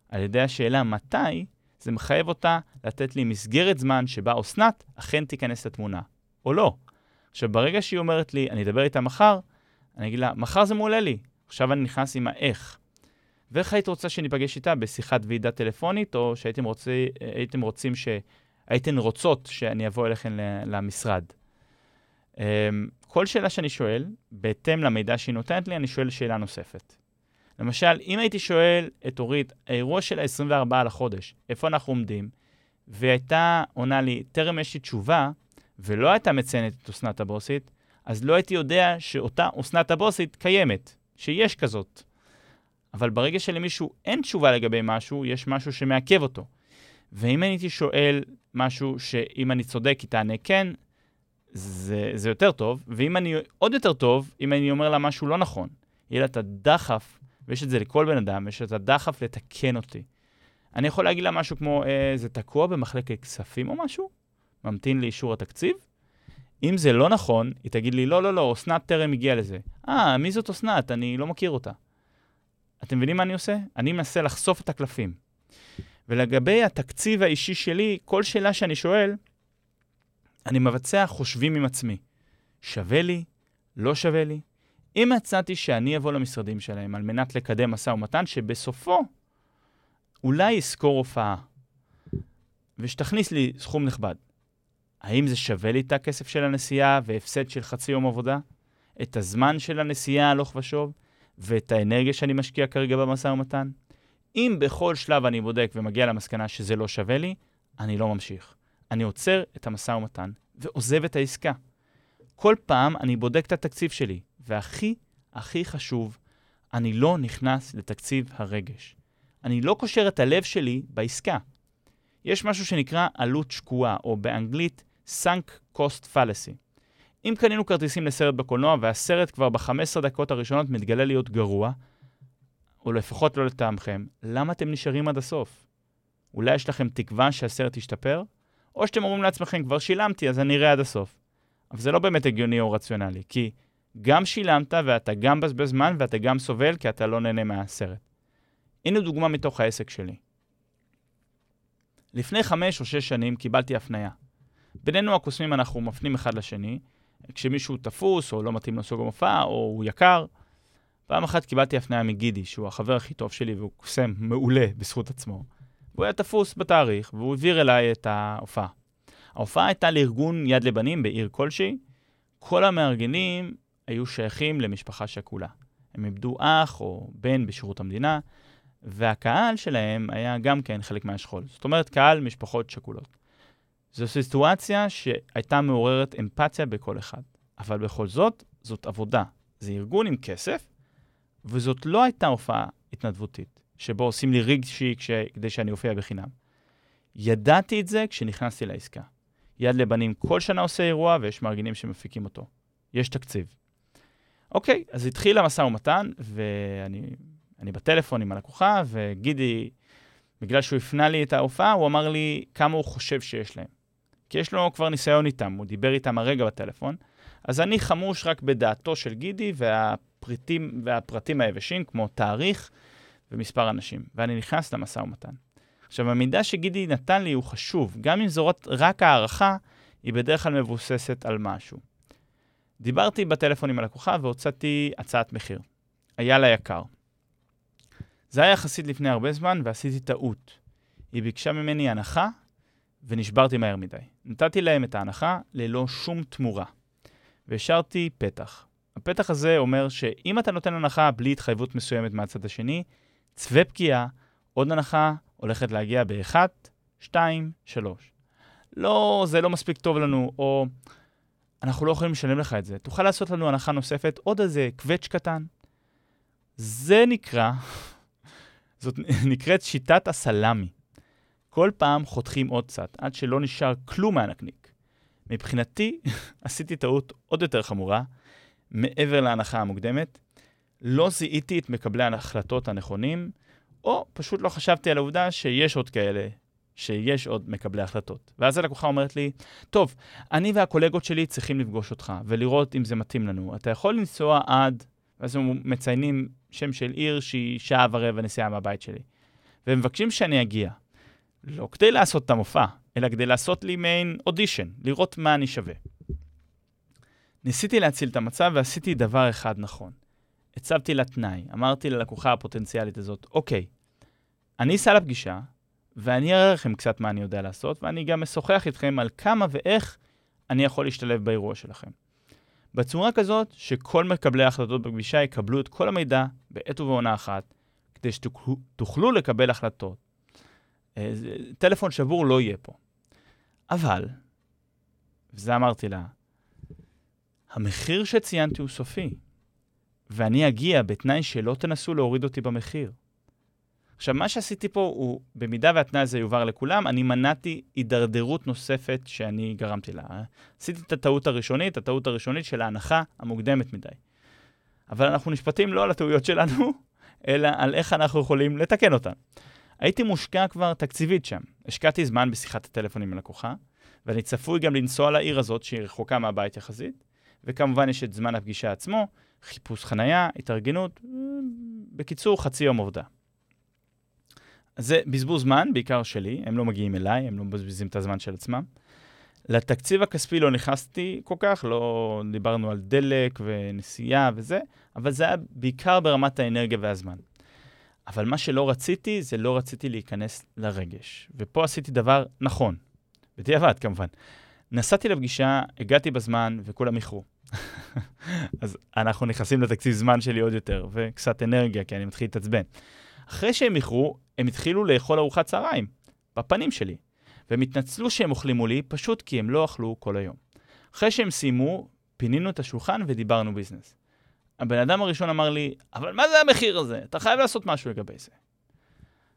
על ידי השאלה מתי, זה מחייב אותה לתת לי מסגרת זמן שבה אסנת אכן תיכנס לתמונה, או לא. עכשיו, ברגע שהיא אומרת לי, אני אדבר איתה מחר, אני אגיד לה, מחר זה מעולה לי, עכשיו אני נכנס עם האיך. ואיך היית רוצה שניפגש איתה? בשיחת ועידה טלפונית, או שהייתם רוצי, רוצים ש... הייתן רוצות שאני אבוא אליכם למשרד? Um, כל שאלה שאני שואל, בהתאם למידע שהיא נותנת לי, אני שואל שאלה נוספת. למשל, אם הייתי שואל את אורית, האירוע של ה-24 לחודש, איפה אנחנו עומדים? והייתה עונה לי, טרם יש לי תשובה, ולא הייתה מציינת את אסנת הבוסית, אז לא הייתי יודע שאותה אסנת הבוסית קיימת, שיש כזאת. אבל ברגע שלמישהו אין תשובה לגבי משהו, יש משהו שמעכב אותו. ואם אני הייתי שואל משהו שאם אני צודק היא תענה כן, זה, זה יותר טוב, ואם אני, עוד יותר טוב, אם אני אומר לה משהו לא נכון. יהיה לה את הדחף, ויש את זה לכל בן אדם, יש את הדחף לתקן אותי. אני יכול להגיד לה משהו כמו, אה, זה תקוע במחלקת כספים או משהו? ממתין לאישור התקציב? אם זה לא נכון, היא תגיד לי, לא, לא, לא, אסנת טרם הגיעה לזה. אה, מי זאת אסנת? אני לא מכיר אותה. אתם מבינים מה אני עושה? אני מנסה לחשוף את הקלפים. ולגבי התקציב האישי שלי, כל שאלה שאני שואל, אני מבצע חושבים עם עצמי. שווה לי? לא שווה לי? אם מצאתי שאני אבוא למשרדים שלהם על מנת לקדם משא ומתן, שבסופו אולי ישכור הופעה, ושתכניס לי סכום נכבד, האם זה שווה לי את הכסף של הנסיעה והפסד של חצי יום עבודה? את הזמן של הנסיעה הלוך ושוב? ואת האנרגיה שאני משקיע כרגע במשא ומתן? אם בכל שלב אני בודק ומגיע למסקנה שזה לא שווה לי, אני לא ממשיך. אני עוצר את המשא ומתן ועוזב את העסקה. כל פעם אני בודק את התקציב שלי, והכי, הכי חשוב, אני לא נכנס לתקציב הרגש. אני לא קושר את הלב שלי בעסקה. יש משהו שנקרא עלות שקועה, או באנגלית sunk cost fallacy. אם קנינו כרטיסים לסרט בקולנוע והסרט כבר ב-15 דקות הראשונות מתגלה להיות גרוע, או לפחות לא לטעמכם, למה אתם נשארים עד הסוף? אולי יש לכם תקווה שהסרט ישתפר? או שאתם אומרים לעצמכם, כבר שילמתי, אז אני אראה עד הסוף. אבל זה לא באמת הגיוני או רציונלי, כי גם שילמת ואתה גם מבזבז זמן ואתה גם סובל כי אתה לא נהנה מהסרט. הנה דוגמה מתוך העסק שלי. לפני חמש או שש שנים קיבלתי הפנייה. בינינו הקוסמים אנחנו מפנים אחד לשני, כשמישהו תפוס או לא מתאים לסוג המופע או הוא יקר. פעם אחת קיבלתי הפנייה מגידי, שהוא החבר הכי טוב שלי והוא קוסם מעולה בזכות עצמו. והוא היה תפוס בתאריך והוא העביר אליי את ההופעה. ההופעה הייתה לארגון יד לבנים בעיר כלשהי. כל המארגנים היו שייכים למשפחה שכולה. הם איבדו אח או בן בשירות המדינה, והקהל שלהם היה גם כן חלק מהשכול. זאת אומרת, קהל משפחות שכולות. זו סיטואציה שהייתה מעוררת אמפתיה בכל אחד. אבל בכל זאת, זאת עבודה. זה ארגון עם כסף, וזאת לא הייתה הופעה התנדבותית, שבו עושים לי רגשי כש... כדי שאני אופיע בחינם. ידעתי את זה כשנכנסתי לעסקה. יד לבנים כל שנה עושה אירוע ויש מארגנים שמפיקים אותו. יש תקציב. אוקיי, אז התחיל המשא ומתן, ואני בטלפון עם הלקוחה, וגידי, בגלל שהוא הפנה לי את ההופעה, הוא אמר לי כמה הוא חושב שיש להם. כי יש לו כבר ניסיון איתם, הוא דיבר איתם הרגע בטלפון. אז אני חמוש רק בדעתו של גידי והפריטים, והפרטים היבשים, כמו תאריך ומספר אנשים. ואני נכנס למשא ומתן. עכשיו, המידע שגידי נתן לי הוא חשוב, גם אם זו רק הערכה, היא בדרך כלל מבוססת על משהו. דיברתי בטלפון עם הלקוחה והוצאתי הצעת מחיר. היה לה יקר. זה היה יחסית לפני הרבה זמן ועשיתי טעות. היא ביקשה ממני הנחה ונשברתי מהר מדי. נתתי להם את ההנחה ללא שום תמורה. והשארתי פתח. הפתח הזה אומר שאם אתה נותן הנחה בלי התחייבות מסוימת מהצד השני, צווה פגיעה, עוד הנחה הולכת להגיע ב-1, 2, 3. לא, זה לא מספיק טוב לנו, או אנחנו לא יכולים לשלם לך את זה. תוכל לעשות לנו הנחה נוספת, עוד איזה קווץ' קטן. זה נקרא, <laughs> זאת נקראת שיטת הסלאמי. כל פעם חותכים עוד קצת, עד שלא נשאר כלום מהנקניק. מבחינתי, <laughs> עשיתי טעות עוד יותר חמורה, מעבר להנחה המוקדמת. לא זיהיתי את מקבלי ההחלטות הנכונים, או פשוט לא חשבתי על העובדה שיש עוד כאלה, שיש עוד מקבלי החלטות. ואז הלקוחה אומרת לי, טוב, אני והקולגות שלי צריכים לפגוש אותך ולראות אם זה מתאים לנו. אתה יכול לנסוע עד, ואז הם מציינים שם של עיר שהיא שעה ורבע נסיעה מהבית שלי. והם מבקשים שאני אגיע. לא כדי לעשות את המופע, אלא כדי לעשות לי מעין אודישן, לראות מה אני שווה. ניסיתי להציל את המצב ועשיתי דבר אחד נכון. הצבתי לה תנאי, אמרתי ללקוחה הפוטנציאלית הזאת, אוקיי, אני אסע לפגישה, ואני אראה לכם קצת מה אני יודע לעשות, ואני גם אשוחח איתכם על כמה ואיך אני יכול להשתלב באירוע שלכם. בצורה כזאת שכל מקבלי ההחלטות בפגישה יקבלו את כל המידע בעת ובעונה אחת, כדי שתוכלו לקבל החלטות. אה, טלפון שבור לא יהיה פה. אבל, וזה אמרתי לה, המחיר שציינתי הוא סופי, ואני אגיע בתנאי שלא תנסו להוריד אותי במחיר. עכשיו, מה שעשיתי פה הוא, במידה והתנאי הזה יובהר לכולם, אני מנעתי הידרדרות נוספת שאני גרמתי לה. עשיתי את הטעות הראשונית, הטעות הראשונית של ההנחה המוקדמת מדי. אבל אנחנו נשפטים לא על הטעויות שלנו, אלא על איך אנחנו יכולים לתקן אותן. הייתי מושקע כבר תקציבית שם. השקעתי זמן בשיחת הטלפון עם הלקוחה, ואני צפוי גם לנסוע לעיר הזאת, שהיא רחוקה מהבית יחסית, וכמובן יש את זמן הפגישה עצמו, חיפוש חנייה, התארגנות, בקיצור, חצי יום עובדה. זה בזבוז זמן, בעיקר שלי, הם לא מגיעים אליי, הם לא מבזבזים את הזמן של עצמם. לתקציב הכספי לא נכנסתי כל כך, לא דיברנו על דלק ונסיעה וזה, אבל זה היה בעיקר ברמת האנרגיה והזמן. אבל מה שלא רציתי, זה לא רציתי להיכנס לרגש. ופה עשיתי דבר נכון, בדיעבד כמובן. נסעתי לפגישה, הגעתי בזמן וכולם איחרו. <laughs> אז אנחנו נכנסים לתקציב זמן שלי עוד יותר, וקצת אנרגיה, כי אני מתחיל להתעצבן. אחרי שהם איחרו, הם התחילו לאכול ארוחת צהריים, בפנים שלי. והם התנצלו שהם אוכלים מולי, פשוט כי הם לא אכלו כל היום. אחרי שהם סיימו, פינינו את השולחן ודיברנו ביזנס. הבן אדם הראשון אמר לי, אבל מה זה המחיר הזה? אתה חייב לעשות משהו לגבי זה.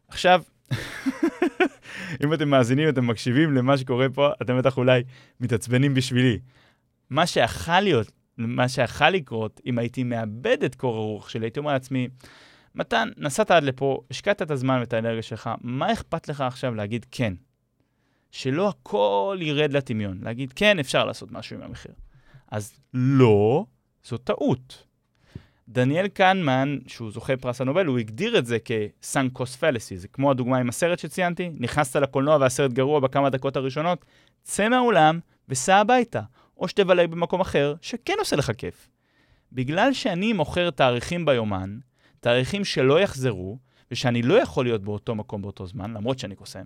עכשיו, <laughs> אם אתם מאזינים, אתם מקשיבים למה שקורה פה, אתם בטח אולי מתעצבנים בשבילי. מה שיכול להיות, מה שיכול לקרות, אם הייתי מאבד את קור הרוח שלי, הייתי אומר לעצמי, מתן, נסעת עד לפה, השקעת את הזמן ואת האנרגיה שלך, מה אכפת לך עכשיו להגיד כן? שלא הכל ירד לטמיון, להגיד כן, אפשר לעשות משהו עם המחיר. אז לא, זו טעות. דניאל קנמן, שהוא זוכה פרס הנובל, הוא הגדיר את זה כ-sunk cost fallacy, זה כמו הדוגמה עם הסרט שציינתי, נכנסת לקולנוע והסרט גרוע בכמה דקות הראשונות, צא מהאולם וסע הביתה, או שתבלה במקום אחר שכן עושה לך כיף. בגלל שאני מוכר תאריכים ביומן, תאריכים שלא יחזרו, ושאני לא יכול להיות באותו מקום באותו זמן, למרות שאני קוסם,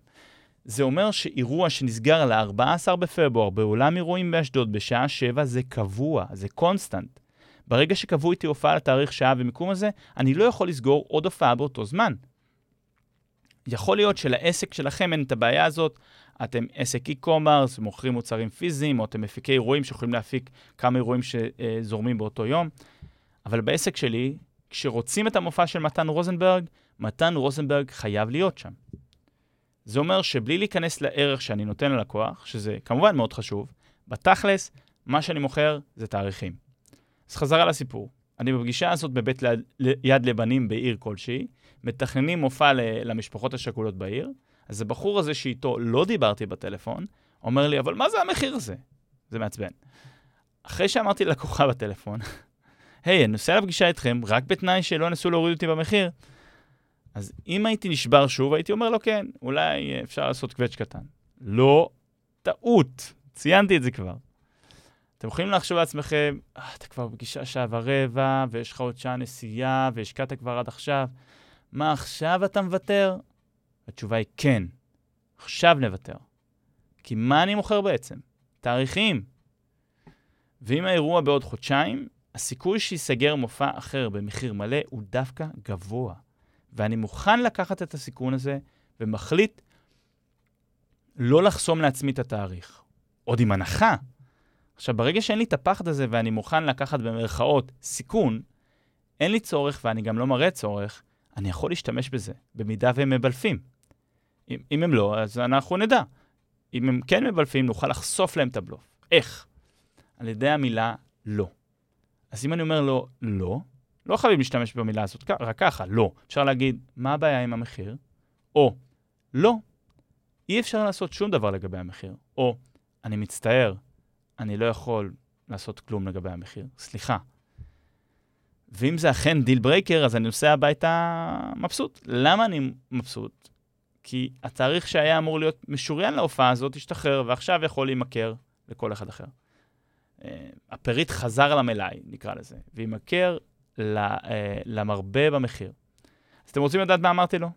זה אומר שאירוע שנסגר ל-14 בפברואר באולם אירועים באשדוד בשעה 7 זה קבוע, זה קונסטנט. ברגע שקבעו איתי הופעה לתאריך שעה ומיקום הזה, אני לא יכול לסגור עוד הופעה באותו זמן. יכול להיות שלעסק שלכם אין את הבעיה הזאת, אתם עסק e-commerce, מוכרים מוצרים פיזיים, או אתם מפיקי אירועים שיכולים להפיק כמה אירועים שזורמים באותו יום, אבל בעסק שלי, כשרוצים את המופע של מתן רוזנברג, מתן רוזנברג חייב להיות שם. זה אומר שבלי להיכנס לערך שאני נותן ללקוח, שזה כמובן מאוד חשוב, בתכלס, מה שאני מוכר זה תאריכים. אז חזרה לסיפור. אני בפגישה הזאת בבית יד לבנים בעיר כלשהי, מתכננים מופע למשפחות השכולות בעיר, אז הבחור הזה שאיתו לא דיברתי בטלפון, אומר לי, אבל מה זה המחיר הזה? זה מעצבן. אחרי שאמרתי ללקוחה בטלפון, היי, אני נוסע לפגישה איתכם רק בתנאי שלא ינסו להוריד אותי במחיר, אז אם הייתי נשבר שוב, הייתי אומר לו, כן, אולי אפשר לעשות קווץ' קטן. לא, טעות, ציינתי את זה כבר. אתם יכולים לחשוב לעצמכם, אה, אתה כבר בפגישה שעה ורבע, ויש לך עוד שעה נסיעה, והשקעת כבר עד עכשיו, מה עכשיו אתה מוותר? התשובה היא כן, עכשיו נוותר. כי מה אני מוכר בעצם? תאריכים. ואם האירוע בעוד חודשיים, הסיכוי שייסגר מופע אחר במחיר מלא הוא דווקא גבוה. ואני מוכן לקחת את הסיכון הזה, ומחליט לא לחסום לעצמי את התאריך. עוד עם הנחה. עכשיו, ברגע שאין לי את הפחד הזה ואני מוכן לקחת במרכאות סיכון, אין לי צורך ואני גם לא מראה צורך, אני יכול להשתמש בזה, במידה והם מבלפים. אם, אם הם לא, אז אנחנו נדע. אם הם כן מבלפים, נוכל לחשוף להם את הבלוף. איך? על ידי המילה לא. אז אם אני אומר לו לא, לא חייבים להשתמש במילה הזאת רק ככה, לא. אפשר להגיד, מה הבעיה עם המחיר? או, לא, אי אפשר לעשות שום דבר לגבי המחיר. או, אני מצטער, אני לא יכול לעשות כלום לגבי המחיר. סליחה. ואם זה אכן deal breaker, אז אני נוסע הביתה מבסוט. למה אני מבסוט? כי התאריך שהיה אמור להיות משוריין להופעה הזאת השתחרר, ועכשיו יכול להימכר לכל אחד אחר. אה, הפריט חזר למלאי, נקרא לזה, וימכר אה, למרבה במחיר. אז אתם רוצים לדעת מה אמרתי לו?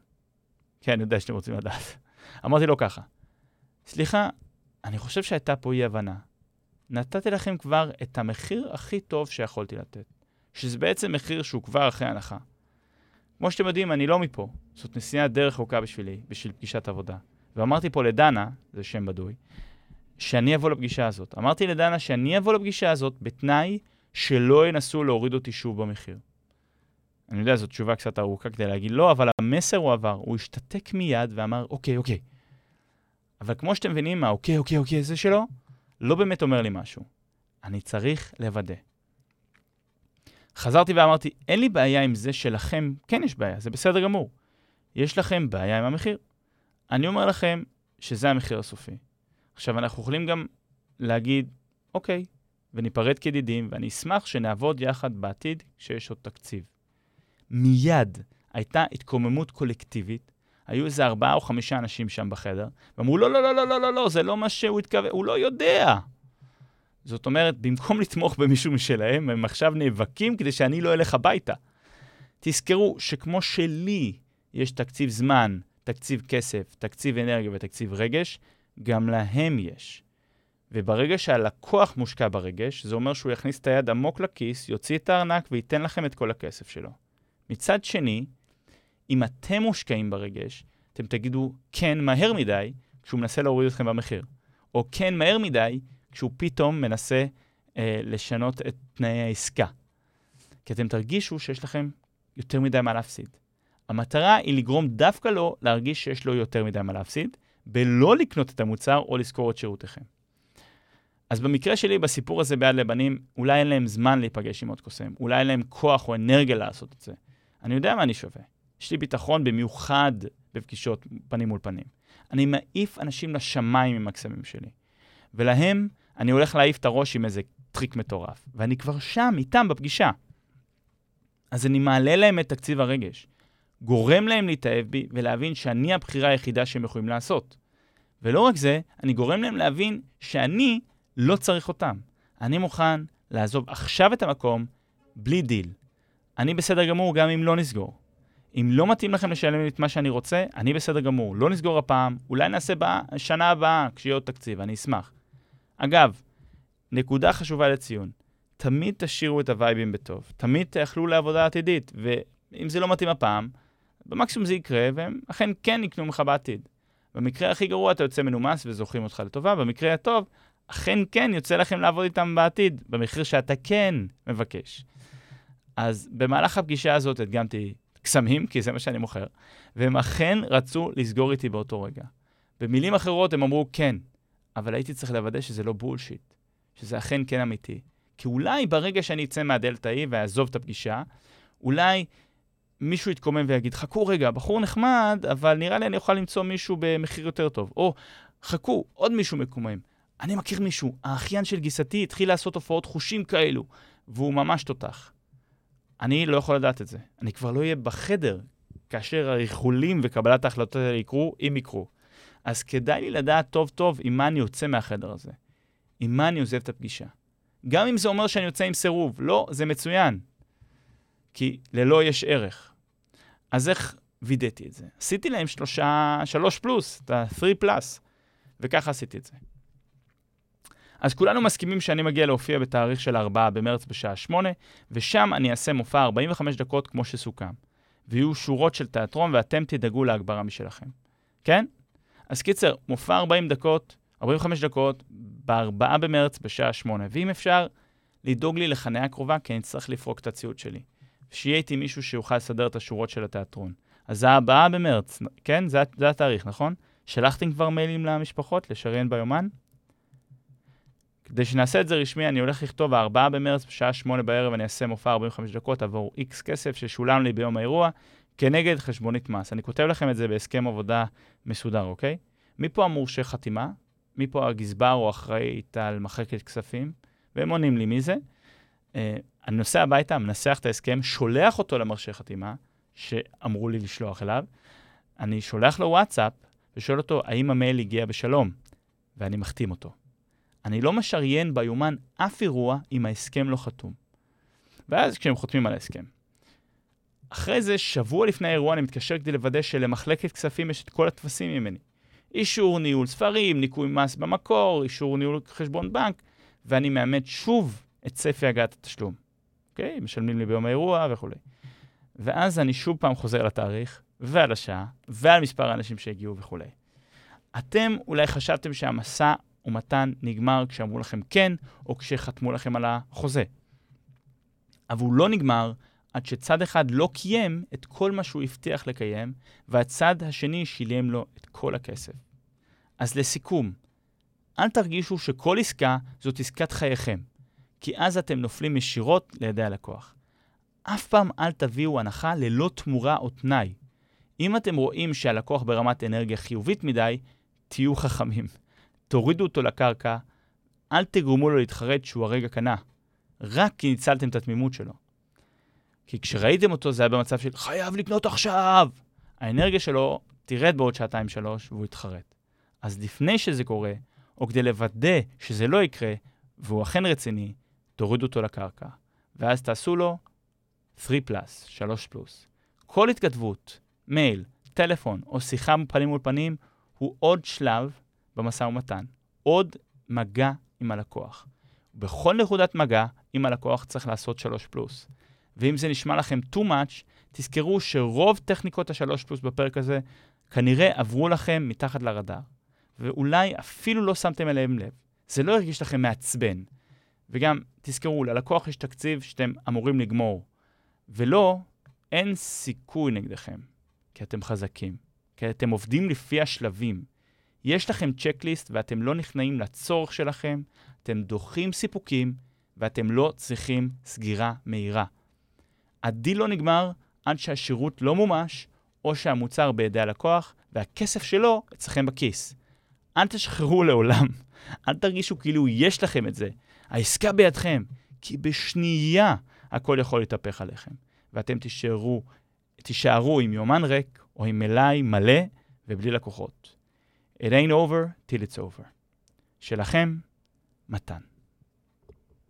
כן, אני יודע שאתם רוצים לדעת. <laughs> אמרתי לו ככה, סליחה, אני חושב שהייתה פה אי-הבנה. נתתי לכם כבר את המחיר הכי טוב שיכולתי לתת, שזה בעצם מחיר שהוא כבר אחרי הנחה. כמו שאתם יודעים, אני לא מפה. זאת נסיעה דרך רחוקה בשבילי, בשביל פגישת עבודה. ואמרתי פה לדנה, זה שם בדוי, שאני אבוא לפגישה הזאת. אמרתי לדנה שאני אבוא לפגישה הזאת בתנאי שלא ינסו להוריד אותי שוב במחיר. אני יודע, זו תשובה קצת ארוכה כדי להגיד לא, אבל המסר הוא עבר. הוא השתתק מיד ואמר, אוקיי, אוקיי. אבל כמו שאתם מבינים, מה אוקיי, אוקיי, אוקיי, זה שלו, לא באמת אומר לי משהו. אני צריך לוודא. חזרתי ואמרתי, אין לי בעיה עם זה שלכם כן יש בעיה, זה בסדר גמור. יש לכם בעיה עם המחיר. אני אומר לכם שזה המחיר הסופי. עכשיו, אנחנו יכולים גם להגיד, אוקיי, וניפרד כידידים, ואני אשמח שנעבוד יחד בעתיד כשיש עוד תקציב. מיד הייתה התקוממות קולקטיבית. היו איזה ארבעה או חמישה אנשים שם בחדר, ואמרו, לא, לא, לא, לא, לא, לא, לא, זה לא מה שהוא התכוון, הוא לא יודע. זאת אומרת, במקום לתמוך במישהו משלהם, הם עכשיו נאבקים כדי שאני לא אלך הביתה. תזכרו שכמו שלי יש תקציב זמן, תקציב כסף, תקציב אנרגיה ותקציב רגש, גם להם יש. וברגע שהלקוח מושקע ברגש, זה אומר שהוא יכניס את היד עמוק לכיס, יוציא את הארנק וייתן לכם את כל הכסף שלו. מצד שני, אם אתם מושקעים ברגש, אתם תגידו כן מהר מדי כשהוא מנסה להוריד אתכם במחיר, או כן מהר מדי כשהוא פתאום מנסה אה, לשנות את תנאי העסקה. כי אתם תרגישו שיש לכם יותר מדי מה להפסיד. המטרה היא לגרום דווקא לו להרגיש שיש לו יותר מדי מה להפסיד, בלא לקנות את המוצר או לשכור את שירותיכם. אז במקרה שלי, בסיפור הזה ביד לבנים, אולי אין להם זמן להיפגש עם עוד קוסם, אולי אין להם כוח או אנרגיה לעשות את זה. אני יודע מה אני שווה. יש לי ביטחון במיוחד בפגישות פנים מול פנים. אני מעיף אנשים לשמיים עם הקסמים שלי. ולהם, אני הולך להעיף את הראש עם איזה טריק מטורף. ואני כבר שם, איתם, בפגישה. אז אני מעלה להם את תקציב הרגש. גורם להם להתאהב בי ולהבין שאני הבחירה היחידה שהם יכולים לעשות. ולא רק זה, אני גורם להם להבין שאני לא צריך אותם. אני מוכן לעזוב עכשיו את המקום בלי דיל. אני בסדר גמור גם אם לא נסגור. אם לא מתאים לכם לשלם את מה שאני רוצה, אני בסדר גמור. לא נסגור הפעם, אולי נעשה בשנה הבאה, כשיהיה עוד תקציב, אני אשמח. אגב, נקודה חשובה לציון, תמיד תשאירו את הווייבים בטוב. תמיד תאחלו לעבודה עתידית, ואם זה לא מתאים הפעם, במקסימום זה יקרה, והם אכן כן יקנו ממך בעתיד. במקרה הכי גרוע אתה יוצא מנומס וזוכרים אותך לטובה, במקרה הטוב, אכן כן יוצא לכם לעבוד איתם בעתיד, במחיר שאתה כן מבקש. אז במהלך הפגישה הזאת הדגמתי קסמים, כי זה מה שאני מוכר, והם אכן רצו לסגור איתי באותו רגע. במילים אחרות הם אמרו כן, אבל הייתי צריך לוודא שזה לא בולשיט, שזה אכן כן אמיתי. כי אולי ברגע שאני אצא מהדלתא ההיא ואעזוב את הפגישה, אולי מישהו יתקומם ויגיד, חכו רגע, בחור נחמד, אבל נראה לי אני אוכל למצוא מישהו במחיר יותר טוב. או, חכו, עוד מישהו מקומם. אני מכיר מישהו, האחיין של גיסתי התחיל לעשות הופעות חושים כאלו, והוא ממש תותח. אני לא יכול לדעת את זה. אני כבר לא אהיה בחדר כאשר הריחולים וקבלת ההחלטות האלה יקרו, אם יקרו. אז כדאי לי לדעת טוב טוב עם מה אני יוצא מהחדר הזה. עם מה אני עוזב את הפגישה. גם אם זה אומר שאני יוצא עם סירוב. לא, זה מצוין. כי ללא יש ערך. אז איך וידאתי את זה? עשיתי להם שלושה, שלוש פלוס, את ה-3 פלוס, וככה עשיתי את זה. אז כולנו מסכימים שאני מגיע להופיע בתאריך של 4 במרץ בשעה 8, ושם אני אעשה מופע 45 דקות כמו שסוכם. ויהיו שורות של תיאטרון ואתם תדאגו להגברה משלכם. כן? אז קיצר, מופע 40 דקות, 45 דקות, ב-4 במרץ בשעה 8, ואם אפשר, לדאוג לי לחניה קרובה, כי אני צריך לפרוק את הציוד שלי. שיהיה איתי מישהו שיוכל לסדר את השורות של התיאטרון. אז זה הבאה במרץ, כן? זה, זה התאריך, נכון? שלחתם כבר מיילים למשפחות לשריין ביומן? כדי שנעשה את זה רשמי, אני הולך לכתוב ה-4 במרץ בשעה 8 בערב, אני אעשה מופע 45 דקות עבור X כסף ששולם לי ביום האירוע, כנגד חשבונית מס. אני כותב לכם את זה בהסכם עבודה מסודר, אוקיי? מי פה המורשה חתימה? מי פה הגזבר או אחראית על מחלקת כספים? והם עונים לי מי זה. אני נוסע הביתה, מנסח את ההסכם, שולח אותו למרשה חתימה, שאמרו לי לשלוח אליו. אני שולח לו וואטסאפ ושואל אותו, האם המייל הגיע בשלום? ואני מחתים אותו. אני לא משריין ביומן אף אירוע אם ההסכם לא חתום. ואז כשהם חותמים על ההסכם. אחרי זה, שבוע לפני האירוע, אני מתקשר כדי לוודא שלמחלקת כספים יש את כל הטפסים ממני. אישור ניהול ספרים, ניכוי מס במקור, אישור ניהול חשבון בנק, ואני מאמת שוב את צפי הגעת התשלום. אוקיי? משלמים לי ביום האירוע וכולי. ואז אני שוב פעם חוזר לתאריך, ועל השעה, ועל מספר האנשים שהגיעו וכולי. אתם אולי חשבתם שהמסע ומתן נגמר כשאמרו לכם כן, או כשחתמו לכם על החוזה. אבל הוא לא נגמר עד שצד אחד לא קיים את כל מה שהוא הבטיח לקיים, והצד השני שילם לו את כל הכסף. אז לסיכום, אל תרגישו שכל עסקה זאת עסקת חייכם, כי אז אתם נופלים ישירות לידי הלקוח. אף פעם אל תביאו הנחה ללא תמורה או תנאי. אם אתם רואים שהלקוח ברמת אנרגיה חיובית מדי, תהיו חכמים. תורידו אותו לקרקע, אל תגרמו לו להתחרט שהוא הרגע קנה, רק כי ניצלתם את התמימות שלו. כי כשראיתם אותו זה היה במצב של חייב לקנות עכשיו. האנרגיה שלו תרד בעוד שעתיים-שלוש והוא יתחרט. אז לפני שזה קורה, או כדי לוודא שזה לא יקרה, והוא אכן רציני, תורידו אותו לקרקע. ואז תעשו לו 3 פלוס, 3 פלוס. כל התכתבות, מייל, טלפון או שיחה פנים מול פנים, הוא עוד שלב במשא ומתן. עוד מגע עם הלקוח. בכל נקודת מגע עם הלקוח צריך לעשות 3 פלוס. ואם זה נשמע לכם too much, תזכרו שרוב טכניקות השלוש פלוס בפרק הזה כנראה עברו לכם מתחת לרדאר, ואולי אפילו לא שמתם אליהם לב. זה לא הרגיש לכם מעצבן. וגם, תזכרו, ללקוח יש תקציב שאתם אמורים לגמור, ולא, אין סיכוי נגדכם, כי אתם חזקים, כי אתם עובדים לפי השלבים. יש לכם צ'קליסט ואתם לא נכנעים לצורך שלכם, אתם דוחים סיפוקים ואתם לא צריכים סגירה מהירה. הדיל לא נגמר עד שהשירות לא מומש, או שהמוצר בידי הלקוח, והכסף שלו אצלכם בכיס. אל תשחררו לעולם, אל תרגישו כאילו יש לכם את זה. העסקה בידכם, כי בשנייה הכל יכול להתהפך עליכם, ואתם תישארו, תישארו עם יומן ריק או עם מלאי מלא ובלי לקוחות. It ain't over till it's over. שלכם, מתן.